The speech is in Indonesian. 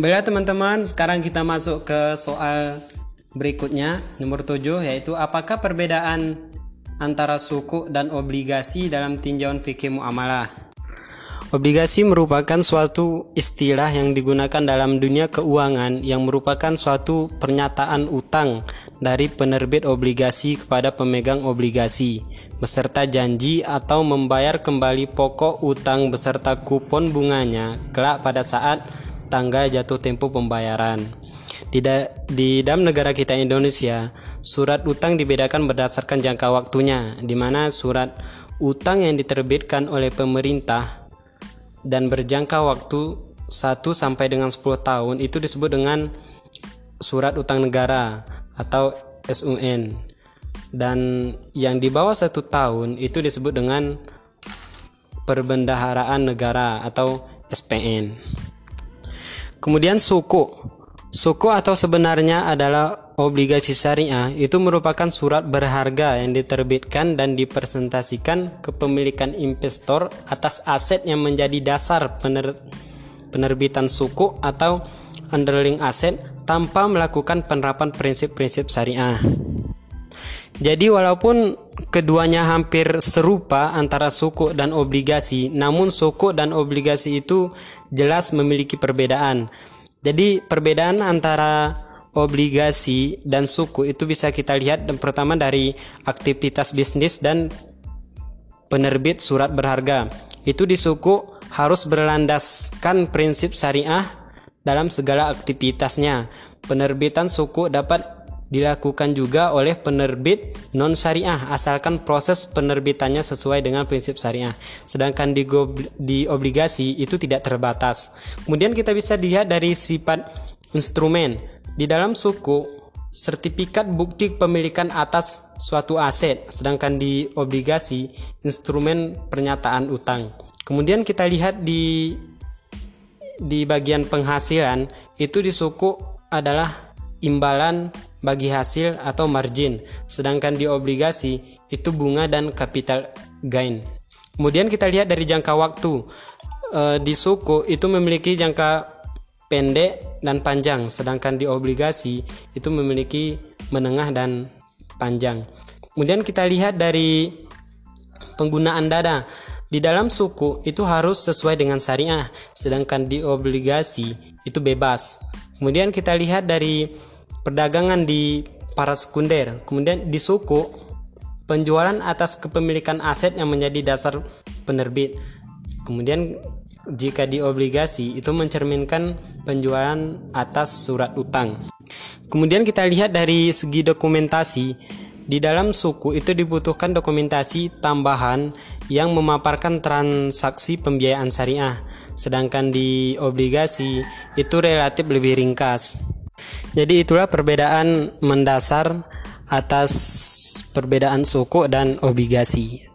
Baiklah teman-teman, sekarang kita masuk ke soal berikutnya, nomor 7 yaitu apakah perbedaan antara suku dan obligasi dalam tinjauan fikih muamalah? Obligasi merupakan suatu istilah yang digunakan dalam dunia keuangan yang merupakan suatu pernyataan utang dari penerbit obligasi kepada pemegang obligasi beserta janji atau membayar kembali pokok utang beserta kupon bunganya kelak pada saat tanggal jatuh tempo pembayaran. Di, da di dalam negara kita Indonesia, surat utang dibedakan berdasarkan jangka waktunya, di mana surat utang yang diterbitkan oleh pemerintah dan berjangka waktu 1 sampai dengan 10 tahun itu disebut dengan surat utang negara atau SUN dan yang di bawah satu tahun itu disebut dengan perbendaharaan negara atau SPN. Kemudian suku. Suku atau sebenarnya adalah obligasi syariah itu merupakan surat berharga yang diterbitkan dan dipresentasikan kepemilikan investor atas aset yang menjadi dasar pener penerbitan suku atau underlying aset tanpa melakukan penerapan prinsip-prinsip syariah. Jadi walaupun keduanya hampir serupa antara suku dan obligasi, namun suku dan obligasi itu jelas memiliki perbedaan. Jadi perbedaan antara obligasi dan suku itu bisa kita lihat dan pertama dari aktivitas bisnis dan penerbit surat berharga. Itu di suku harus berlandaskan prinsip syariah dalam segala aktivitasnya. Penerbitan suku dapat dilakukan juga oleh penerbit non syariah asalkan proses penerbitannya sesuai dengan prinsip syariah. Sedangkan di, di obligasi itu tidak terbatas. Kemudian kita bisa lihat dari sifat instrumen. Di dalam suku sertifikat bukti pemilikan atas suatu aset, sedangkan di obligasi instrumen pernyataan utang. Kemudian kita lihat di di bagian penghasilan itu di suku adalah imbalan bagi hasil atau margin, sedangkan di obligasi itu bunga dan capital gain. Kemudian kita lihat dari jangka waktu. E, di suku itu memiliki jangka pendek dan panjang, sedangkan di obligasi itu memiliki menengah dan panjang. Kemudian kita lihat dari penggunaan dana. Di dalam suku itu harus sesuai dengan syariah, sedangkan di obligasi itu bebas. Kemudian kita lihat dari perdagangan di para sekunder. Kemudian di suku, penjualan atas kepemilikan aset yang menjadi dasar penerbit. Kemudian jika di obligasi itu mencerminkan penjualan atas surat utang. Kemudian kita lihat dari segi dokumentasi, di dalam suku itu dibutuhkan dokumentasi tambahan yang memaparkan transaksi pembiayaan syariah, sedangkan di obligasi itu relatif lebih ringkas. Jadi itulah perbedaan mendasar atas perbedaan suku dan obligasi.